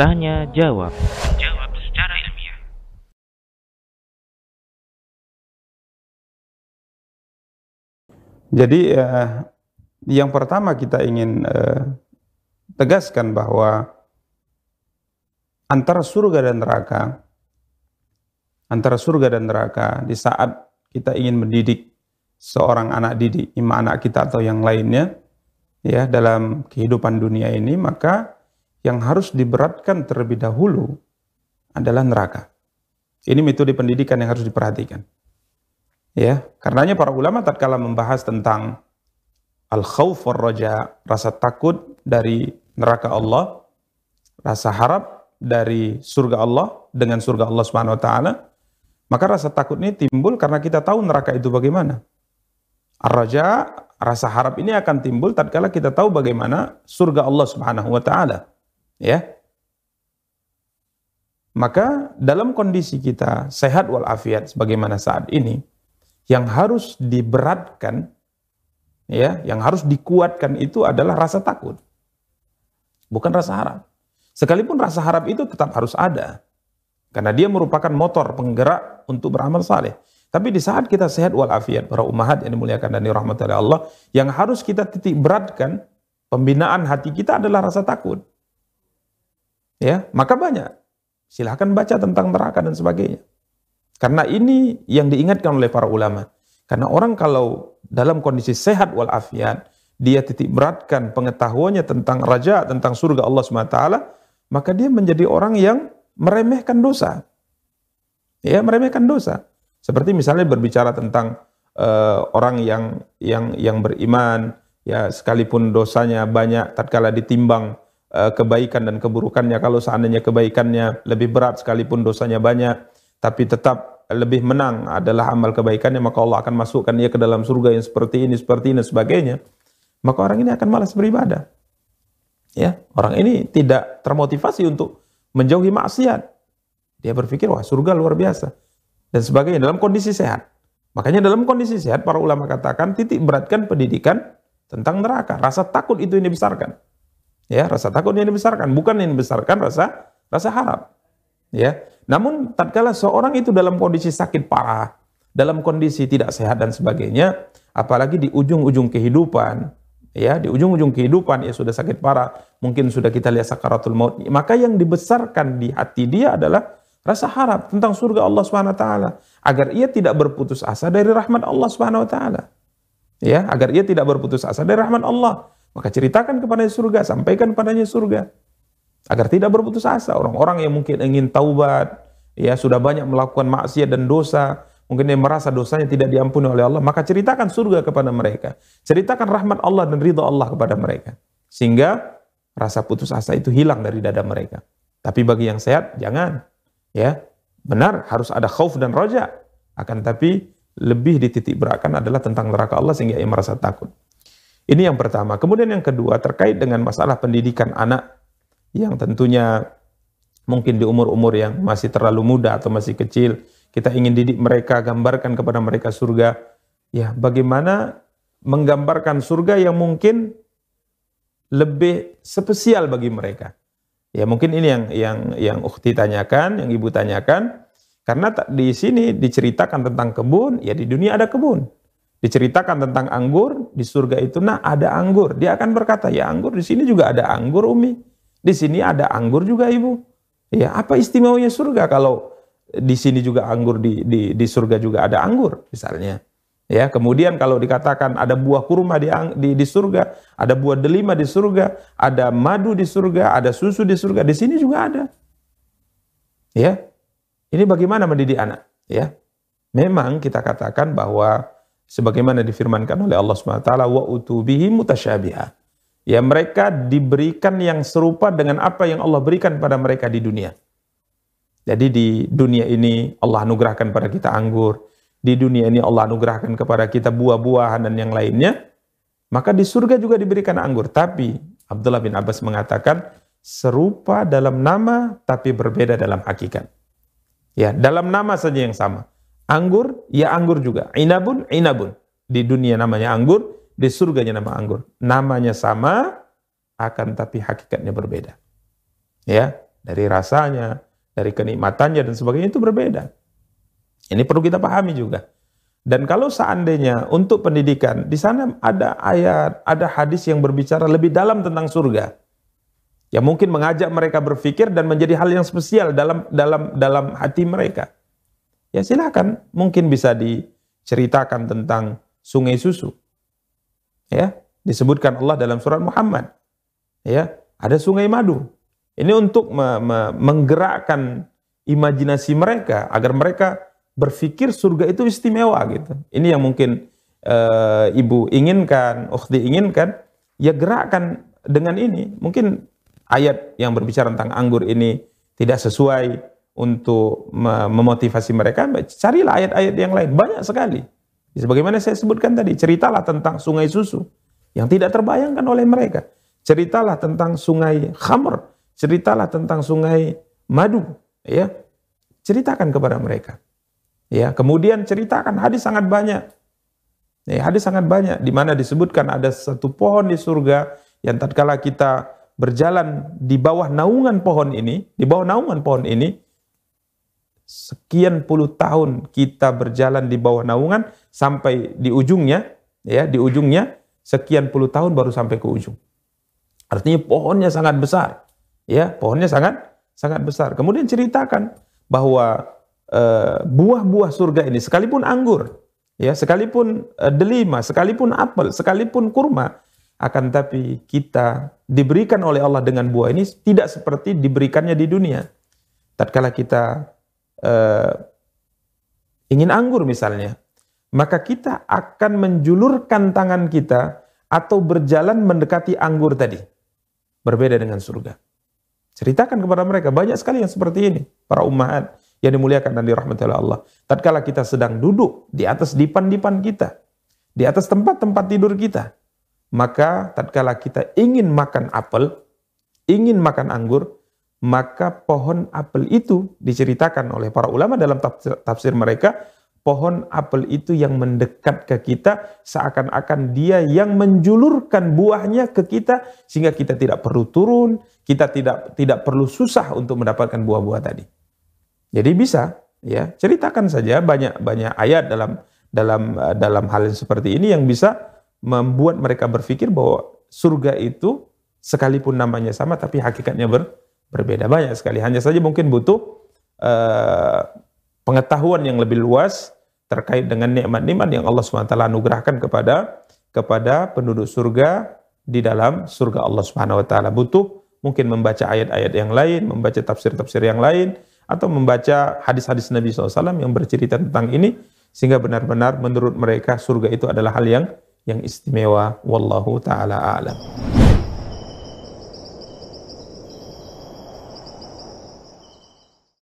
Tanya jawab. Jawab secara ilmiah. Jadi eh, yang pertama kita ingin eh, tegaskan bahwa antara surga dan neraka, antara surga dan neraka di saat kita ingin mendidik seorang anak didik, ima anak kita atau yang lainnya, ya dalam kehidupan dunia ini, maka yang harus diberatkan terlebih dahulu adalah neraka. Ini metode pendidikan yang harus diperhatikan. Ya, karenanya para ulama tatkala membahas tentang al-khauf raja, rasa takut dari neraka Allah, rasa harap dari surga Allah dengan surga Allah Subhanahu wa taala, maka rasa takut ini timbul karena kita tahu neraka itu bagaimana. Ar-raja, rasa harap ini akan timbul tatkala kita tahu bagaimana surga Allah Subhanahu wa taala. Ya. Maka dalam kondisi kita sehat walafiat sebagaimana saat ini, yang harus diberatkan ya, yang harus dikuatkan itu adalah rasa takut. Bukan rasa harap. Sekalipun rasa harap itu tetap harus ada. Karena dia merupakan motor penggerak untuk beramal saleh. Tapi di saat kita sehat walafiat, para umahat yang dimuliakan dan dirahmati oleh Allah, yang harus kita titik beratkan pembinaan hati kita adalah rasa takut. Ya, maka banyak. Silahkan baca tentang neraka dan sebagainya. Karena ini yang diingatkan oleh para ulama. Karena orang kalau dalam kondisi sehat walafiat, dia titik beratkan pengetahuannya tentang raja, tentang surga Allah SWT, maka dia menjadi orang yang meremehkan dosa. Ya, meremehkan dosa. Seperti misalnya berbicara tentang uh, orang yang yang yang beriman, ya sekalipun dosanya banyak tatkala ditimbang uh, kebaikan dan keburukannya, kalau seandainya kebaikannya lebih berat sekalipun dosanya banyak, tapi tetap lebih menang adalah amal kebaikannya, maka Allah akan masukkan ia ke dalam surga yang seperti ini, seperti ini, sebagainya. Maka orang ini akan malas beribadah. Ya, orang ini tidak termotivasi untuk menjauhi maksiat. Dia berpikir, wah surga luar biasa. Dan sebagainya, dalam kondisi sehat. Makanya dalam kondisi sehat, para ulama katakan, titik beratkan pendidikan tentang neraka. Rasa takut itu yang dibesarkan. Ya, rasa takut yang dibesarkan. Bukan yang dibesarkan rasa rasa harap. Ya, namun tatkala seorang itu dalam kondisi sakit parah, dalam kondisi tidak sehat dan sebagainya, apalagi di ujung-ujung kehidupan, ya di ujung-ujung kehidupan ya sudah sakit parah, mungkin sudah kita lihat sakaratul maut, maka yang dibesarkan di hati dia adalah rasa harap tentang surga Allah Subhanahu wa taala agar ia tidak berputus asa dari rahmat Allah Subhanahu wa taala. Ya, agar ia tidak berputus asa dari rahmat Allah. Maka ceritakan kepadanya surga, sampaikan kepadanya surga agar tidak berputus asa. Orang-orang yang mungkin ingin taubat, ya sudah banyak melakukan maksiat dan dosa, mungkin dia merasa dosanya tidak diampuni oleh Allah, maka ceritakan surga kepada mereka. Ceritakan rahmat Allah dan ridha Allah kepada mereka. Sehingga rasa putus asa itu hilang dari dada mereka. Tapi bagi yang sehat, jangan. Ya, benar harus ada khauf dan roja. Akan tapi lebih dititik beratkan adalah tentang neraka Allah sehingga ia merasa takut. Ini yang pertama. Kemudian yang kedua terkait dengan masalah pendidikan anak yang tentunya mungkin di umur-umur yang masih terlalu muda atau masih kecil, kita ingin didik mereka, gambarkan kepada mereka surga. Ya, bagaimana menggambarkan surga yang mungkin lebih spesial bagi mereka. Ya, mungkin ini yang yang yang ukhti tanyakan, yang ibu tanyakan, karena di sini diceritakan tentang kebun, ya di dunia ada kebun. Diceritakan tentang anggur, di surga itu nah ada anggur. Dia akan berkata, ya anggur di sini juga ada anggur Umi. Di sini ada anggur juga ibu. Ya, apa istimewanya surga kalau di sini juga anggur di, di, di surga juga ada anggur misalnya. Ya, kemudian kalau dikatakan ada buah kurma di, di, di surga, ada buah delima di surga, ada madu di surga, ada susu di surga, di sini juga ada. Ya, ini bagaimana mendidik anak? Ya, memang kita katakan bahwa sebagaimana difirmankan oleh Allah SWT, wa utubihi mutasyabiha ya mereka diberikan yang serupa dengan apa yang Allah berikan pada mereka di dunia. Jadi di dunia ini Allah anugerahkan pada kita anggur, di dunia ini Allah anugerahkan kepada kita buah-buahan dan yang lainnya, maka di surga juga diberikan anggur. Tapi Abdullah bin Abbas mengatakan serupa dalam nama tapi berbeda dalam hakikat. Ya, dalam nama saja yang sama. Anggur, ya anggur juga. Inabun, inabun. Di dunia namanya anggur, di surganya nama anggur. Namanya sama, akan tapi hakikatnya berbeda. Ya, dari rasanya, dari kenikmatannya dan sebagainya itu berbeda. Ini perlu kita pahami juga. Dan kalau seandainya untuk pendidikan, di sana ada ayat, ada hadis yang berbicara lebih dalam tentang surga. Yang mungkin mengajak mereka berpikir dan menjadi hal yang spesial dalam dalam dalam hati mereka. Ya silakan, mungkin bisa diceritakan tentang sungai susu. Ya, disebutkan Allah dalam surat Muhammad. Ya, ada sungai madu. Ini untuk me me menggerakkan imajinasi mereka agar mereka berpikir surga itu istimewa gitu. Ini yang mungkin uh, ibu inginkan, ukhti inginkan, ya gerakkan dengan ini. Mungkin ayat yang berbicara tentang anggur ini tidak sesuai untuk memotivasi mereka, carilah ayat-ayat yang lain. Banyak sekali. Sebagaimana saya sebutkan tadi, ceritalah tentang sungai susu yang tidak terbayangkan oleh mereka. Ceritalah tentang sungai khamr, ceritalah tentang sungai madu, ya. Ceritakan kepada mereka. Ya, kemudian ceritakan hadis sangat banyak. Ya, hadis sangat banyak di mana disebutkan ada satu pohon di surga yang tatkala kita berjalan di bawah naungan pohon ini, di bawah naungan pohon ini sekian puluh tahun kita berjalan di bawah naungan sampai di ujungnya, ya, di ujungnya sekian puluh tahun baru sampai ke ujung. Artinya pohonnya sangat besar, ya, pohonnya sangat sangat besar. Kemudian ceritakan bahwa Eh, buah-buah surga ini sekalipun anggur ya sekalipun uh, delima sekalipun apel sekalipun kurma akan tapi kita diberikan oleh Allah dengan buah ini tidak seperti diberikannya di dunia. Tatkala kita uh, ingin anggur misalnya maka kita akan menjulurkan tangan kita atau berjalan mendekati anggur tadi berbeda dengan surga. Ceritakan kepada mereka banyak sekali yang seperti ini para ummahat yang dimuliakan dan dirahmati oleh Allah. Tatkala kita sedang duduk di atas dipan-dipan kita, di atas tempat-tempat tidur kita, maka tatkala kita ingin makan apel, ingin makan anggur, maka pohon apel itu diceritakan oleh para ulama dalam tafsir, tafsir mereka, pohon apel itu yang mendekat ke kita seakan-akan dia yang menjulurkan buahnya ke kita sehingga kita tidak perlu turun, kita tidak tidak perlu susah untuk mendapatkan buah-buah tadi. Jadi bisa ya ceritakan saja banyak banyak ayat dalam dalam eh, dalam hal yang seperti ini yang bisa membuat mereka berpikir bahwa surga itu sekalipun namanya sama tapi hakikatnya ber, berbeda banyak sekali. Hanya saja mungkin butuh uh, pengetahuan yang lebih luas terkait dengan nikmat-nikmat yang Allah SWT anugerahkan kepada kepada penduduk surga di dalam surga Allah Subhanahu wa taala. Butuh mungkin membaca ayat-ayat yang lain, membaca tafsir-tafsir yang lain atau membaca hadis-hadis Nabi SAW yang bercerita tentang ini sehingga benar-benar menurut mereka surga itu adalah hal yang yang istimewa wallahu taala alam.